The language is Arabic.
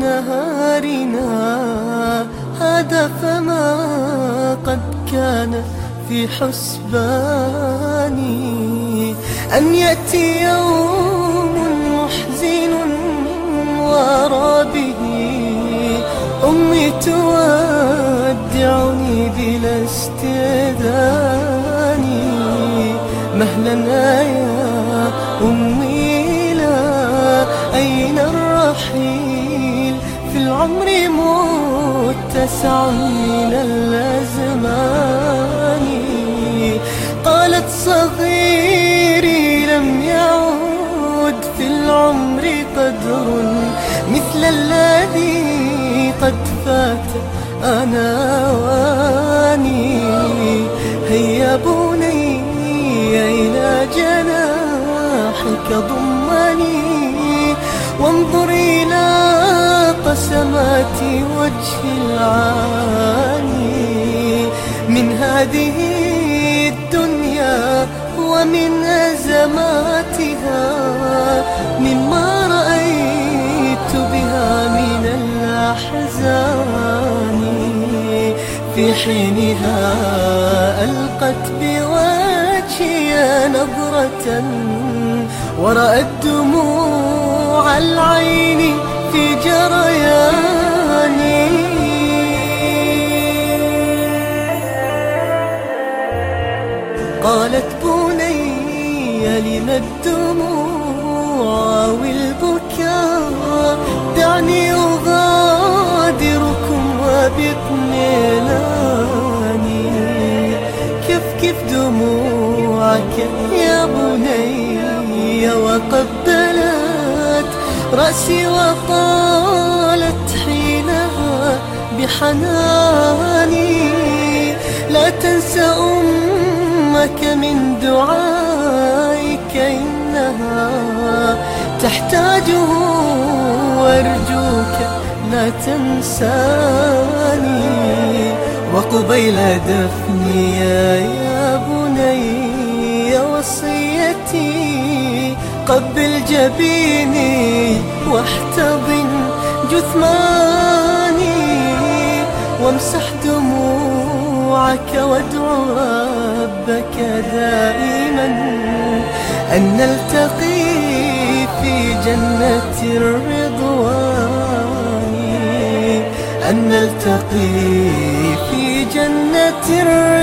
نهارنا. هذا فما قد كان في حسباني. أن يأتي يوم محزن وارى به أمي تودعني بلا استئذان. مهلا أيها أين الرحيل في العمر متسع من الأزمان. قالت صغيري لم يعود في العمر قدر مثل الذي قد فات أنا وأني. هيا بني إلى جناحك ضمني؟ وانظر إلى قسمات وجه العاني من هذه الدنيا ومن أزماتها مما رأيت بها من الأحزان. في حينها ألقت بوجهي نظرة ورأت دموع العين في جرياني. قالت بني لم الدموع والبكاء؟ دعني أغادركم وباطمئناني. كيف كيف دموعك يا بني وقبلت رأسي وقالت حينها بحناني. لا تنسى أمك من دعائك إنها تحتاجه وأرجوك لا تنساني. وقبيل دفني يا قبل جبيني واحتضن جثماني وامسح دموعك وادعو ربك دائما أن نلتقي في جنة الرضوان. أن نلتقي في جنة الرضوان.